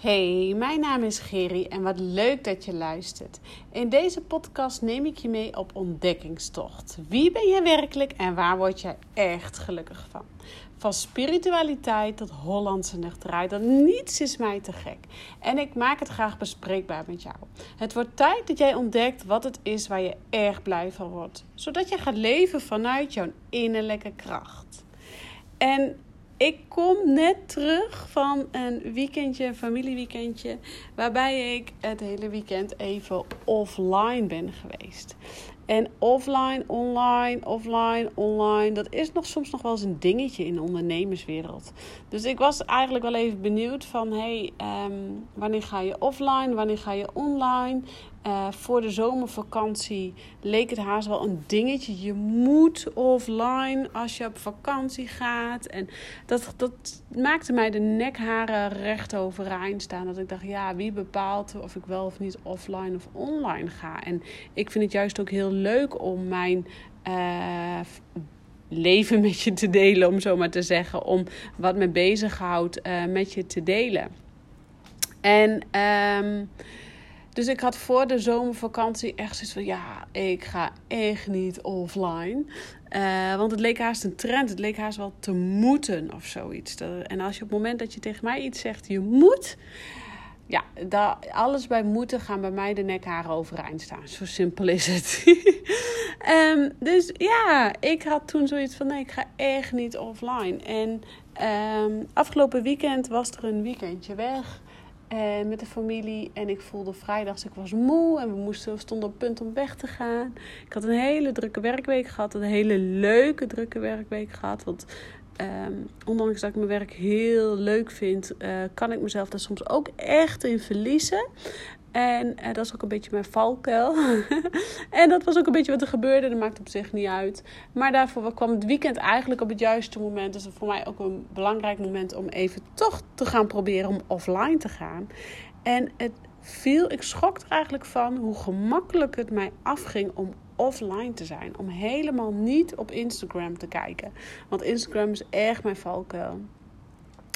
Hey, mijn naam is Geri en wat leuk dat je luistert. In deze podcast neem ik je mee op ontdekkingstocht. Wie ben je werkelijk en waar word jij echt gelukkig van? Van spiritualiteit tot Hollandse nuchterheid, dat niets is mij te gek. En ik maak het graag bespreekbaar met jou. Het wordt tijd dat jij ontdekt wat het is waar je erg blij van wordt. Zodat je gaat leven vanuit jouw innerlijke kracht. En ik kom net terug van een weekendje, een familieweekendje, waarbij ik het hele weekend even offline ben geweest. En offline, online, offline, online, dat is nog soms nog wel eens een dingetje in de ondernemerswereld. Dus ik was eigenlijk wel even benieuwd van, hey, um, wanneer ga je offline, wanneer ga je online? Uh, voor de zomervakantie leek het haast wel een dingetje. Je moet offline als je op vakantie gaat. En dat, dat maakte mij de nekharen recht overeind staan. Dat ik dacht, ja, wie bepaalt of ik wel of niet offline of online ga? En ik vind het juist ook heel leuk om mijn. Uh, leven met je te delen, om zo maar te zeggen. Om wat me bezighoudt uh, met je te delen. En um, dus ik had voor de zomervakantie echt zoiets van: ja, ik ga echt niet offline. Uh, want het leek haast een trend. Het leek haast wel te moeten of zoiets. En als je op het moment dat je tegen mij iets zegt, je moet. Ja, daar, alles bij moeten gaan bij mij de nekharen overeind staan. Zo simpel is het. um, dus ja, ik had toen zoiets van: nee, ik ga echt niet offline. En um, afgelopen weekend was er een weekendje weg. En met de familie. En ik voelde vrijdags, ik was moe. En we, moesten, we stonden op punt om weg te gaan. Ik had een hele drukke werkweek gehad. Een hele leuke drukke werkweek gehad. Want um, ondanks dat ik mijn werk heel leuk vind, uh, kan ik mezelf daar soms ook echt in verliezen. En uh, dat is ook een beetje mijn valkuil. en dat was ook een beetje wat er gebeurde. Dat maakt op zich niet uit. Maar daarvoor kwam het weekend eigenlijk op het juiste moment. Dus voor mij ook een belangrijk moment om even toch te gaan proberen om offline te gaan. En het viel, ik schrok er eigenlijk van hoe gemakkelijk het mij afging om offline te zijn. Om helemaal niet op Instagram te kijken. Want Instagram is echt mijn valkuil.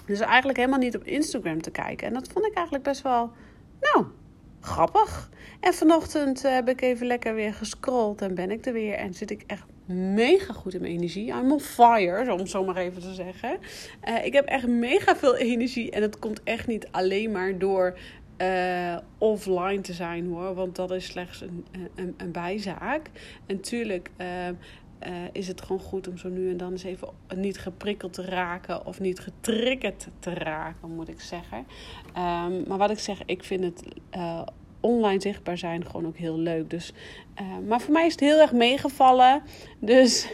Dus eigenlijk helemaal niet op Instagram te kijken. En dat vond ik eigenlijk best wel, nou, grappig. En vanochtend heb ik even lekker weer gescrolld en ben ik er weer. En zit ik echt mega goed in mijn energie. I'm on fire, om zo maar even te zeggen. Uh, ik heb echt mega veel energie. En het komt echt niet alleen maar door uh, offline te zijn hoor. Want dat is slechts een, een, een bijzaak. En tuurlijk. Uh, uh, is het gewoon goed om zo nu en dan eens even niet geprikkeld te raken of niet getriggerd te raken, moet ik zeggen. Um, maar wat ik zeg, ik vind het uh, online zichtbaar zijn gewoon ook heel leuk. Dus, uh, maar voor mij is het heel erg meegevallen. Dus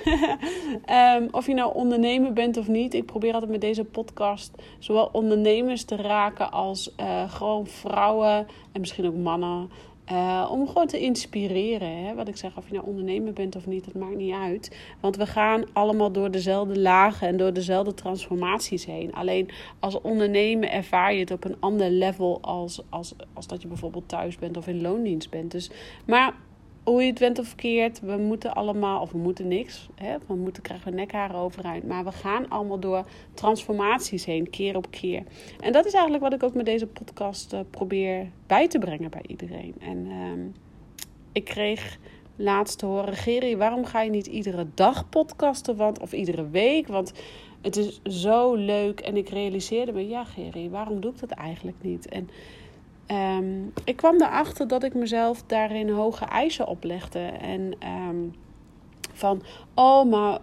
um, of je nou ondernemer bent of niet, ik probeer altijd met deze podcast zowel ondernemers te raken als gewoon vrouwen en misschien ook mannen. Uh, om gewoon te inspireren. Hè? Wat ik zeg, of je nou ondernemer bent of niet, dat maakt niet uit. Want we gaan allemaal door dezelfde lagen en door dezelfde transformaties heen. Alleen als ondernemer ervaar je het op een ander level als, als, als dat je bijvoorbeeld thuis bent of in loondienst bent. Dus, maar hoe je het went of verkeerd, we moeten allemaal, of we moeten niks, hè? we moeten krijgen we nekharen overeind. Maar we gaan allemaal door transformaties heen, keer op keer. En dat is eigenlijk wat ik ook met deze podcast uh, probeer bij te brengen bij iedereen. En uh, ik kreeg laatst te horen, Geri, waarom ga je niet iedere dag podcasten? Want, of iedere week? Want het is zo leuk. En ik realiseerde me, ja Geri, waarom doe ik dat eigenlijk niet? En Um, ik kwam erachter dat ik mezelf daarin hoge eisen oplegde. En um, van, oh, maar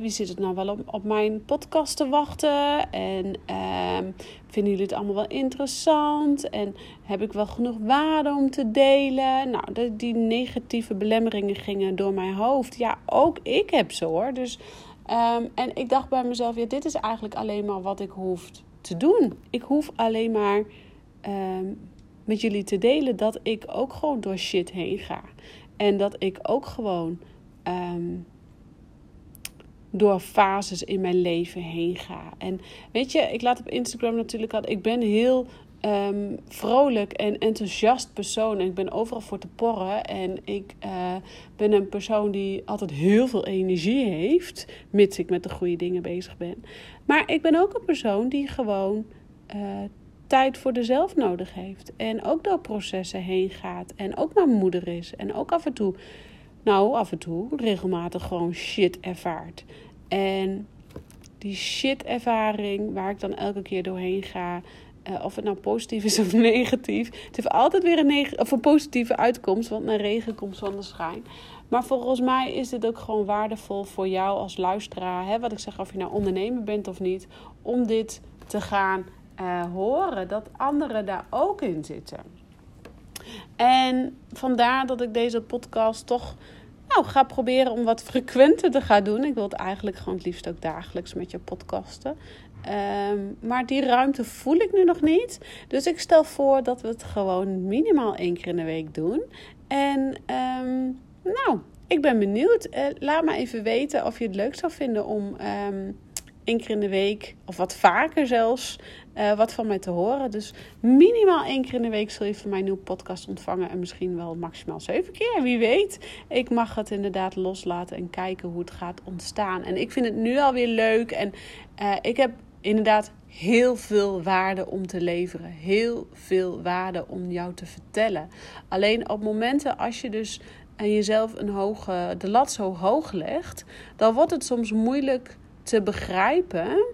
wie zit het nou wel op, op mijn podcast te wachten? En um, vinden jullie het allemaal wel interessant? En heb ik wel genoeg waarde om te delen? Nou, die negatieve belemmeringen gingen door mijn hoofd. Ja, ook ik heb ze hoor. Dus, en ik dacht bij mezelf, ja, dit is eigenlijk alleen maar wat ik hoef te doen. Ik hoef alleen maar met jullie te delen dat ik ook gewoon door shit heen ga. En dat ik ook gewoon um, door fases in mijn leven heen ga. En weet je, ik laat op Instagram natuurlijk al. Ik ben heel um, vrolijk en enthousiast persoon. En ik ben overal voor te porren. En ik uh, ben een persoon die altijd heel veel energie heeft. Mits ik met de goede dingen bezig ben. Maar ik ben ook een persoon die gewoon. Uh, tijd voor zelf nodig heeft. En ook door processen heen gaat. En ook maar moeder is. En ook af en toe, nou af en toe, regelmatig gewoon shit ervaart. En die shit ervaring waar ik dan elke keer doorheen ga. Uh, of het nou positief is of negatief. Het heeft altijd weer een, of een positieve uitkomst, want naar regen komt zonneschijn. Maar volgens mij is dit ook gewoon waardevol voor jou als luisteraar. Hè? Wat ik zeg, of je nou ondernemer bent of niet. Om dit te gaan uh, horen. Dat anderen daar ook in zitten. En vandaar dat ik deze podcast toch nou, ga proberen om wat frequenter te gaan doen. Ik wil het eigenlijk gewoon het liefst ook dagelijks met je podcasten. Ehm, maar die ruimte voel ik nu nog niet. Dus ik stel voor dat we het gewoon minimaal één keer in de week doen. En um, nou, ik ben benieuwd. Uh, laat me even weten of je het leuk zou vinden om um, één keer in de week, of wat vaker zelfs, uh, wat van mij te horen. Dus minimaal één keer in de week zul je van mij een nieuwe podcast ontvangen. En misschien wel maximaal zeven keer, wie weet. Ik mag het inderdaad loslaten en kijken hoe het gaat ontstaan. En ik vind het nu alweer leuk. En uh, ik heb inderdaad heel veel waarde om te leveren. Heel veel waarde om jou te vertellen. Alleen op momenten als je dus en jezelf een hoge, de lat zo hoog legt, dan wordt het soms moeilijk te begrijpen.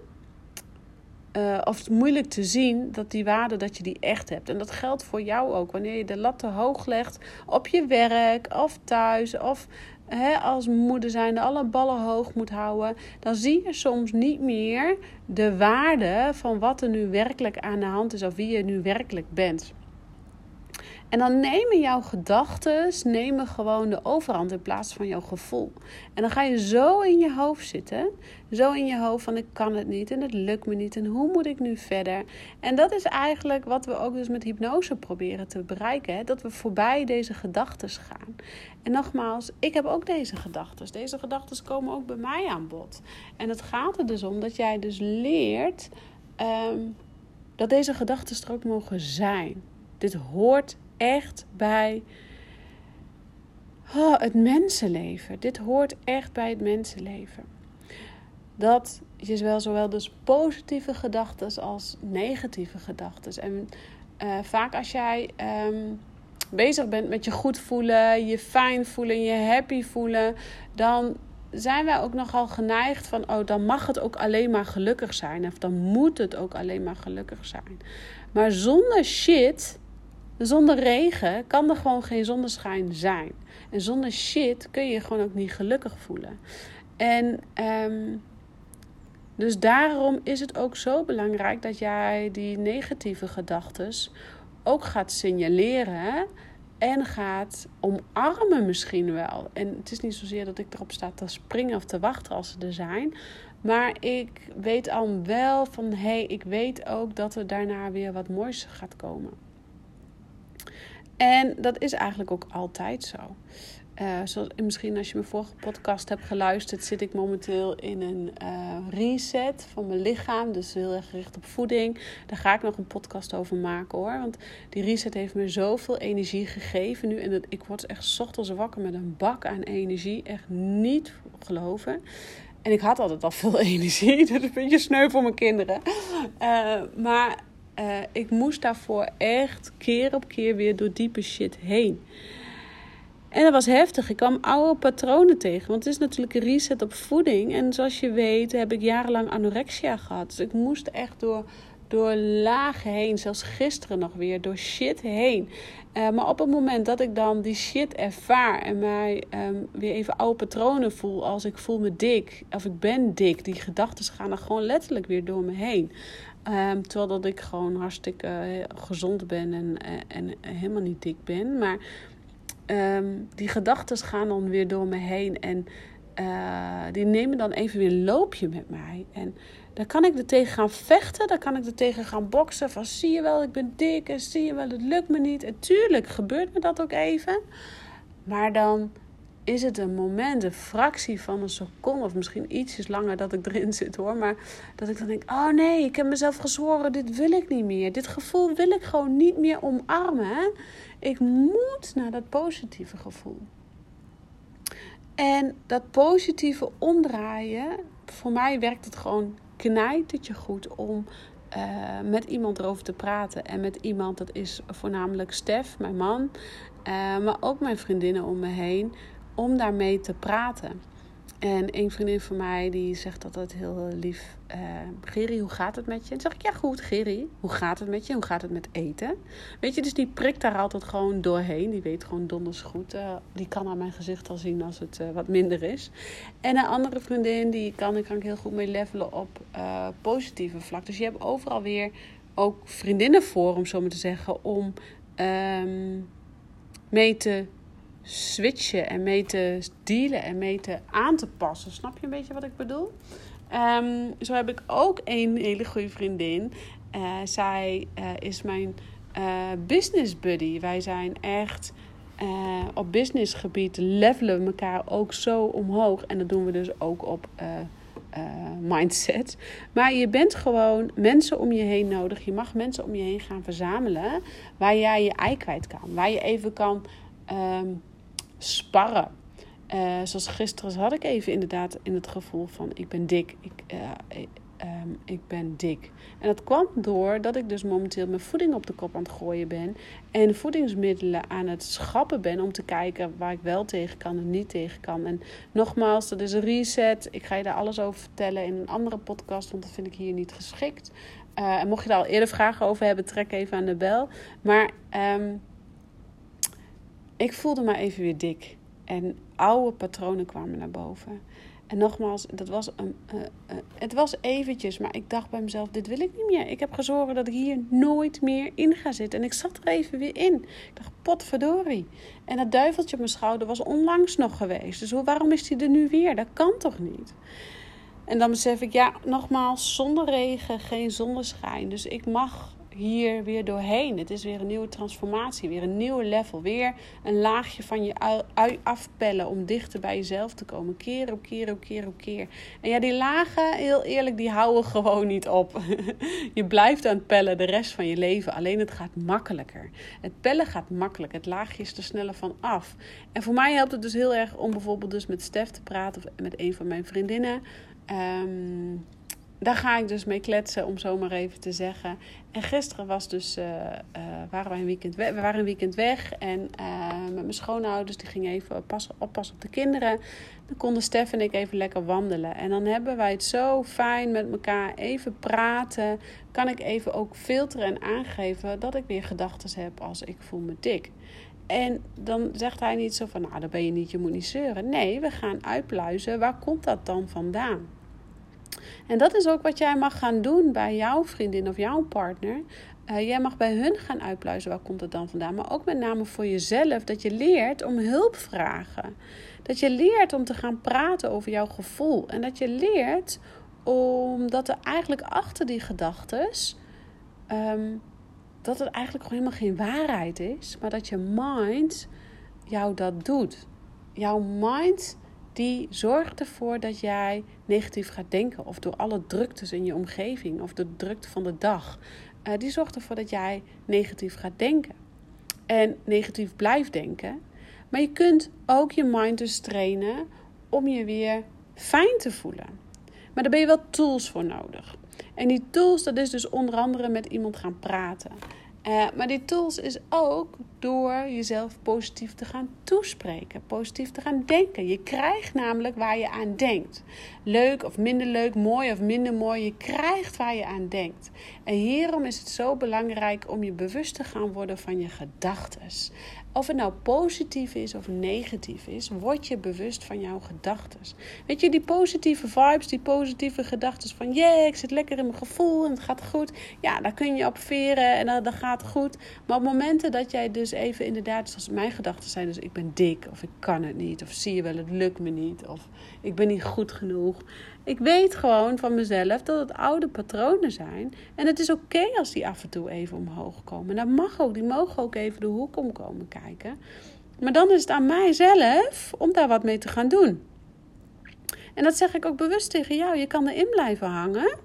Uh, of moeilijk te zien dat die waarde dat je die echt hebt. En dat geldt voor jou ook. Wanneer je de lat te hoog legt op je werk of thuis of hè, als moeder zijnde alle ballen hoog moet houden, dan zie je soms niet meer de waarde van wat er nu werkelijk aan de hand is of wie je nu werkelijk bent. En dan nemen jouw gedachten nemen gewoon de overhand in plaats van jouw gevoel. En dan ga je zo in je hoofd zitten. Zo in je hoofd van ik kan het niet en het lukt me niet en hoe moet ik nu verder? En dat is eigenlijk wat we ook dus met hypnose proberen te bereiken. Dat we voorbij deze gedachten gaan. En nogmaals, ik heb ook deze gedachten. Deze gedachten komen ook bij mij aan bod. En het gaat er dus om dat jij dus leert um, dat deze gedachten er ook mogen zijn. Dit hoort echt bij oh, het mensenleven. Dit hoort echt bij het mensenleven. Dat je wel zowel dus positieve gedachten als negatieve gedachten. En uh, vaak als jij um, bezig bent met je goed voelen, je fijn voelen, je happy voelen, dan zijn wij ook nogal geneigd van, oh, dan mag het ook alleen maar gelukkig zijn. Of dan moet het ook alleen maar gelukkig zijn. Maar zonder shit zonder regen kan er gewoon geen zonneschijn zijn. En zonder shit kun je je gewoon ook niet gelukkig voelen. En um, dus daarom is het ook zo belangrijk dat jij die negatieve gedachten ook gaat signaleren en gaat omarmen misschien wel. En het is niet zozeer dat ik erop sta te springen of te wachten als ze er zijn. Maar ik weet al wel van hé, hey, ik weet ook dat er daarna weer wat moois gaat komen. En dat is eigenlijk ook altijd zo. Uh, zoals, misschien als je mijn vorige podcast hebt geluisterd, zit ik momenteel in een uh, reset van mijn lichaam. Dus heel erg gericht op voeding. Daar ga ik nog een podcast over maken hoor. Want die reset heeft me zoveel energie gegeven nu. En dat, ik word echt ochtends wakker met een bak aan energie. Echt niet geloven. En ik had altijd al veel energie. Dat is een beetje sneu voor mijn kinderen. Uh, maar uh, ik moest daarvoor echt keer op keer weer door diepe shit heen. En dat was heftig. Ik kwam oude patronen tegen. Want het is natuurlijk een reset op voeding. En zoals je weet heb ik jarenlang anorexia gehad. Dus ik moest echt door, door lagen heen. Zelfs gisteren nog weer. Door shit heen. Uh, maar op het moment dat ik dan die shit ervaar. En mij um, weer even oude patronen voel. Als ik voel me dik. Of ik ben dik. Die gedachten gaan dan gewoon letterlijk weer door me heen. Um, terwijl dat ik gewoon hartstikke uh, gezond ben en, uh, en helemaal niet dik ben. Maar um, die gedachten gaan dan weer door me heen. En die nemen dan even weer een loopje met mij. En dan kan ik er tegen gaan vechten. Dan kan ik er tegen gaan boksen. Van zie je wel, ik ben dik. En zie je wel, het lukt me niet. En tuurlijk gebeurt me dat ook even. Maar dan is het een moment, een fractie van een seconde, of misschien ietsjes langer dat ik erin zit hoor. Maar dat ik dan denk: oh nee, ik heb mezelf gezworen, dit wil ik niet meer. Dit gevoel wil ik gewoon niet meer omarmen. Ik moet naar dat positieve gevoel. En dat positieve omdraaien, voor mij werkt het gewoon knijtertje goed om uh, met iemand erover te praten. En met iemand, dat is voornamelijk Stef, mijn man, uh, maar ook mijn vriendinnen om me heen, om daarmee te praten. En een vriendin van mij die zegt altijd heel lief: uh, hoe gaat het met je? En dan zeg ik: Ja, goed, Geri, hoe gaat het met je? Hoe gaat het met eten? Weet je, dus die prikt daar altijd gewoon doorheen. Die weet gewoon donders goed. Uh, die kan aan mijn gezicht al zien als het wat minder is. En een andere vriendin, die kan, kan ik heel goed mee levelen op positieve vlak. Dus je hebt overal weer ook vriendinnen voor, om zo maar te zeggen, om um, mee te switchen en mee te dealen en mee te aan te passen. Snap je een beetje wat ik bedoel? Um, zo heb ik ook een hele goede vriendin. Uh, zij uh, is mijn uh, business buddy. Wij zijn echt op businessgebied levelen elkaar ook zo omhoog. En dat doen we dus ook op mindset. Maar je bent gewoon mensen om je heen nodig. Je mag mensen om je heen gaan verzamelen waar jij je ei kwijt kan. Waar je even kan um, sparren. Uh, zoals gisteren had ik even inderdaad in het gevoel van ik ben dik. Ik, uh, um, ik ben dik. En dat kwam door dat ik dus momenteel mijn voeding op de kop aan het gooien ben. En voedingsmiddelen aan het schappen ben om te kijken waar ik wel tegen kan en niet tegen kan. En nogmaals, dat is een reset. Ik ga je daar alles over vertellen in een andere podcast, want dat vind ik hier niet geschikt. Uh, en mocht je daar al eerder vragen over hebben, trek even aan de bel. Maar um, ik voelde me even weer dik. En oude patronen kwamen naar boven. En nogmaals, dat was een, uh, uh, het was eventjes, maar ik dacht bij mezelf: dit wil ik niet meer. Ik heb gezorgd dat ik hier nooit meer in ga zitten. En ik zat er even weer in. Ik dacht: potverdorie. En dat duiveltje op mijn schouder was onlangs nog geweest. Dus waarom is die er nu weer? Dat kan toch niet? En dan besef ik: ja, nogmaals, zonder regen, geen zonneschijn. Dus ik mag hier weer doorheen. Het is weer een nieuwe transformatie, weer een nieuwe level. Weer een laagje van je ui afpellen om dichter bij jezelf te komen. Keer op keer op keer op keer. En ja, die lagen, heel eerlijk, die houden gewoon niet op. je blijft aan het pellen de rest van je leven. Alleen het gaat makkelijker. Het pellen gaat makkelijk. Het laagje is er sneller van af. En voor mij helpt het dus heel erg om bijvoorbeeld dus met Stef te praten of met een van mijn vriendinnen. Um, daar ga ik dus mee kletsen, om zo maar even te zeggen. En gisteren was dus, uh, uh, waren wij een weekend weg. We waren een weekend weg. En uh, met mijn schoonouders, die gingen even passen, oppassen op de kinderen. Dan konden Stef en ik even lekker wandelen. En dan hebben wij het zo fijn met elkaar even praten. Kan ik even ook filteren en aangeven dat ik weer gedachten heb als ik voel me dik. En dan zegt hij niet zo van, nou, dan ben je niet, je moet niet zeuren. Nee, we gaan uitpluizen. Waar komt dat dan vandaan? En dat is ook wat jij mag gaan doen bij jouw vriendin of jouw partner. Uh, jij mag bij hun gaan uitpluizen, waar komt het dan vandaan? Maar ook met name voor jezelf, dat je leert om hulp vragen. Dat je leert om te gaan praten over jouw gevoel. En dat je leert omdat er eigenlijk achter die gedachten, um, dat het eigenlijk gewoon helemaal geen waarheid is. Maar dat je mind jou dat doet. Jouw mind die zorgt ervoor dat jij negatief gaat denken. Of door alle druktes in je omgeving of de drukte van de dag. Uh, die zorgt ervoor dat jij negatief gaat denken. En negatief blijft denken. Maar je kunt ook je mind dus trainen om je weer fijn te voelen. Maar daar ben je wel tools voor nodig. En die tools, dat is dus onder andere met iemand gaan praten. Uh, maar die tools is ook door jezelf positief te gaan toespreken, positief te gaan denken. Je krijgt namelijk waar je aan denkt. Leuk of minder leuk, mooi of minder mooi, je krijgt waar je aan denkt. En hierom is het zo belangrijk om je bewust te gaan worden van je gedachten. Of het nou positief is of negatief is, word je bewust van jouw gedachten. Weet je, die positieve vibes, die positieve gedachten van yeah, ik zit lekker in mijn gevoel en het gaat goed. Ja, daar kun je op veren en dat, dat gaat goed. Maar op momenten dat jij dus even inderdaad, zoals mijn gedachten zijn, dus ik ben dik of ik kan het niet of zie je wel, het lukt me niet of ik ben niet goed genoeg. Ik weet gewoon van mezelf dat het oude patronen zijn. En het is oké als die af en toe even omhoog komen. Dat mag ook. Die mogen ook even de hoek omkomen kijken. Maar dan is het aan mijzelf om daar wat mee te gaan doen. En dat zeg ik ook bewust tegen jou. Je kan erin blijven hangen.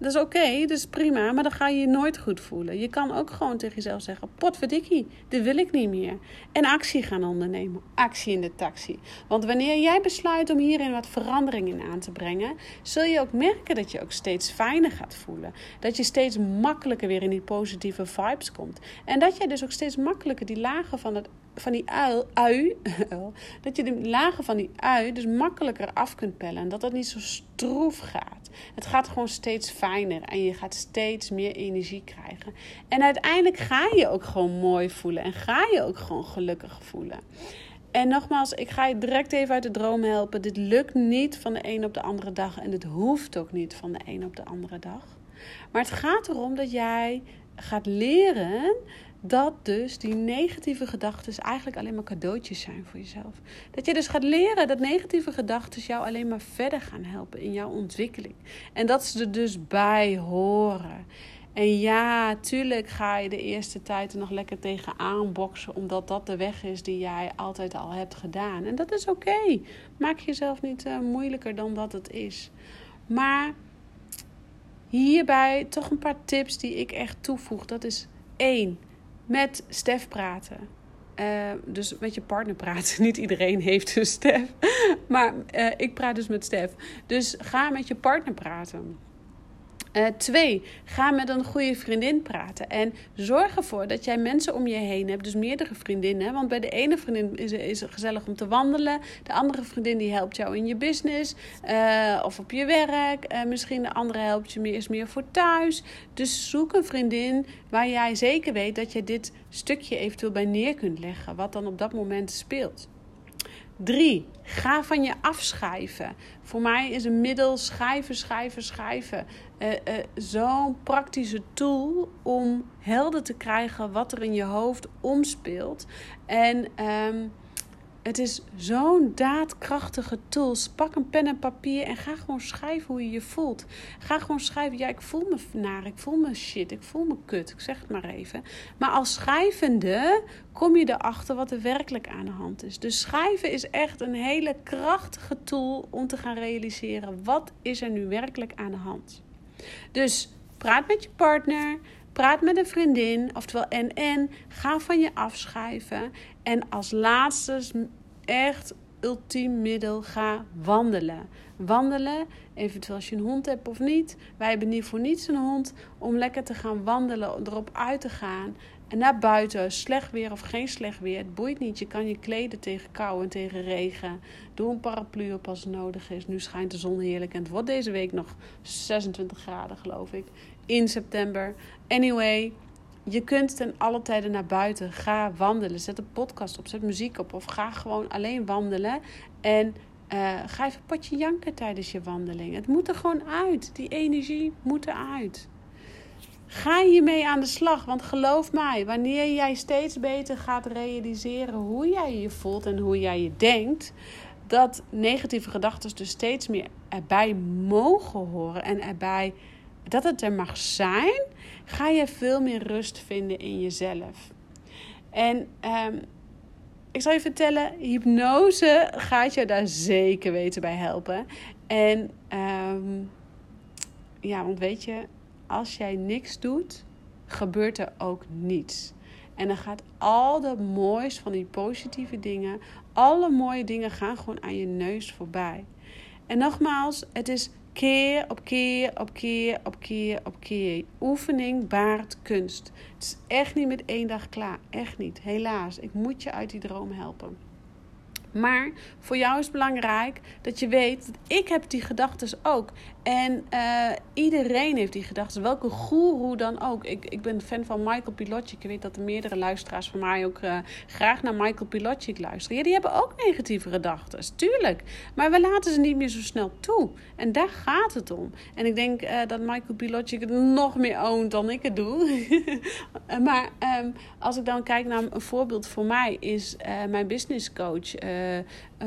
Dat is oké, dat is prima, maar dan ga je je nooit goed voelen. Je kan ook gewoon tegen jezelf zeggen: potverdikkie, dit wil ik niet meer. En actie gaan ondernemen. Actie in de taxi. Want wanneer jij besluit om hierin wat verandering in aan te brengen, zul je ook merken dat je ook steeds fijner gaat voelen. Dat je steeds makkelijker weer in die positieve vibes komt. En dat jij dus ook steeds makkelijker die lagen van het van die uil, ui, dat je de lagen van die ui dus makkelijker af kunt pellen. En dat dat niet zo stroef gaat. Het gaat gewoon steeds fijner en je gaat steeds meer energie krijgen. En uiteindelijk ga je ook gewoon mooi voelen en ga je ook gewoon gelukkig voelen. En nogmaals, ik ga je direct even uit de droom helpen. Dit lukt niet van de een op de andere dag en het hoeft ook niet van de een op de andere dag. Maar het gaat erom dat jij gaat leren dat dus die negatieve gedachten eigenlijk alleen maar cadeautjes zijn voor jezelf. Dat je dus gaat leren dat negatieve gedachten jou alleen maar verder gaan helpen in jouw ontwikkeling. En dat ze er dus bij horen. En ja, tuurlijk ga je de eerste tijd er nog lekker tegenaan boksen, omdat dat de weg is die jij altijd al hebt gedaan. En dat is oké. Maak jezelf niet uh, moeilijker dan dat het is. Maar hierbij toch een paar tips die ik echt toevoeg. Dat is één met Stef praten. Uh, dus met je partner praten. Niet iedereen heeft een Stef. Maar uh, ik praat dus met Stef. Dus ga met je partner praten. Uh, twee, ga met een goede vriendin praten. En zorg ervoor dat jij mensen om je heen hebt. Dus meerdere vriendinnen. Want bij de ene vriendin is, is het gezellig om te wandelen. De andere vriendin die helpt jou in je business. Uh, of op je werk. Uh, misschien de andere helpt je meer, is meer voor thuis. Dus zoek een vriendin waar jij zeker weet dat je dit stukje eventueel bij neer kunt leggen. Wat dan op dat moment speelt. Drie, ga van je afschrijven. Voor mij is een middel schrijven, schrijven, schrijven uh, uh, zo'n praktische tool om helder te krijgen wat er in je hoofd omspeelt. En um, het is zo'n daadkrachtige tool. Pak een pen en papier en ga gewoon schrijven hoe je je voelt. Ga gewoon schrijven, ja, ik voel me naar, ik voel me shit, ik voel me kut. Ik zeg het maar even. Maar als schrijvende kom je erachter wat er werkelijk aan de hand is. Dus schrijven is echt een hele krachtige tool om te gaan realiseren wat is er nu werkelijk aan de hand. Dus praat met je partner. Praat met een vriendin, oftewel en en. Ga van je afschrijven. En als laatste, echt ultiem middel, ga wandelen. Wandelen, eventueel als je een hond hebt of niet. Wij hebben niet voor niets een hond. Om lekker te gaan wandelen, erop uit te gaan. En naar buiten, slecht weer of geen slecht weer. Het boeit niet. Je kan je kleden tegen kou en tegen regen. Doe een paraplu op als het nodig is. Nu schijnt de zon heerlijk. En het wordt deze week nog 26 graden, geloof ik. In september. Anyway, je kunt ten alle tijden naar buiten. Ga wandelen. Zet een podcast op. Zet muziek op. Of ga gewoon alleen wandelen. En uh, ga even potje janken tijdens je wandeling. Het moet er gewoon uit. Die energie moet eruit. Ga hiermee aan de slag. Want geloof mij, wanneer jij steeds beter gaat realiseren hoe jij je voelt en hoe jij je denkt, dat negatieve gedachten dus steeds meer erbij mogen horen en erbij dat het er mag zijn, ga je veel meer rust vinden in jezelf. En um, ik zal je vertellen, hypnose gaat je daar zeker weten bij helpen. En um, ja, want weet je, als jij niks doet, gebeurt er ook niets. En dan gaat al de moois van die positieve dingen, alle mooie dingen gaan gewoon aan je neus voorbij. En nogmaals, het is keer op keer op keer op keer op keer. Oefening baart kunst. Het is echt niet met één dag klaar. Echt niet. Helaas. Ik moet je uit die droom helpen. Maar voor jou is belangrijk dat je weet dat ik heb die gedachten ook. En uh, iedereen heeft die gedachten, welke goeroe dan ook. Ik, ik ben fan van Michael Pilotic. Ik weet dat er meerdere luisteraars van mij ook uh, graag naar Michael Pilotic luisteren. Ja, die hebben ook negatieve gedachten, tuurlijk. Maar we laten ze niet meer zo snel toe. En daar gaat het om. En ik denk uh, dat Michael Pilotic het nog meer oont dan ik het doe. maar um, als ik dan kijk naar een voorbeeld voor mij, is mijn business coach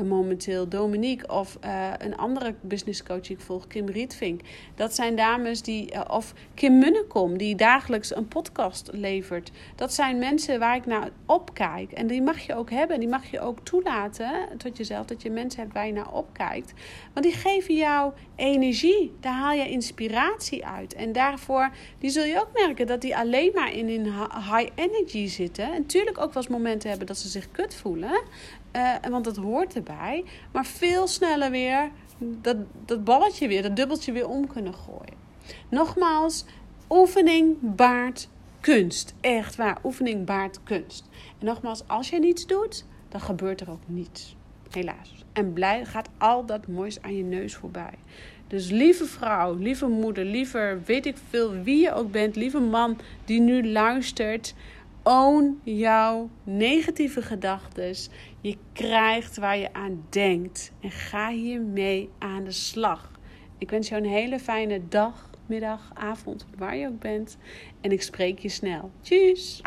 momenteel Dominique of een andere business coach die ik volg, Kim Rietvink. Dat zijn dames die, of Kim Munnekom, die dagelijks een podcast levert. Dat zijn mensen waar ik naar opkijk. En die mag je ook hebben. Die mag je ook toelaten tot jezelf. Dat je mensen hebt waar je naar opkijkt. Want die geven jou energie. Daar haal je inspiratie uit. En daarvoor die zul je ook merken dat die alleen maar in een high energy zitten. En natuurlijk ook wel eens momenten hebben dat ze zich kut voelen. Uh, want dat hoort erbij. Maar veel sneller weer dat, dat balletje weer, dat dubbeltje weer om kunnen gooien. Nogmaals, oefening baart kunst. Echt waar, oefening baart kunst. En nogmaals, als je niets doet, dan gebeurt er ook niets. Helaas. En blij gaat al dat moois aan je neus voorbij. Dus lieve vrouw, lieve moeder, lieve weet ik veel wie je ook bent, lieve man die nu luistert. Own jouw negatieve gedachten. Je krijgt waar je aan denkt. En ga hiermee aan de slag. Ik wens jou een hele fijne dag, middag, avond, waar je ook bent. En ik spreek je snel. Tjus!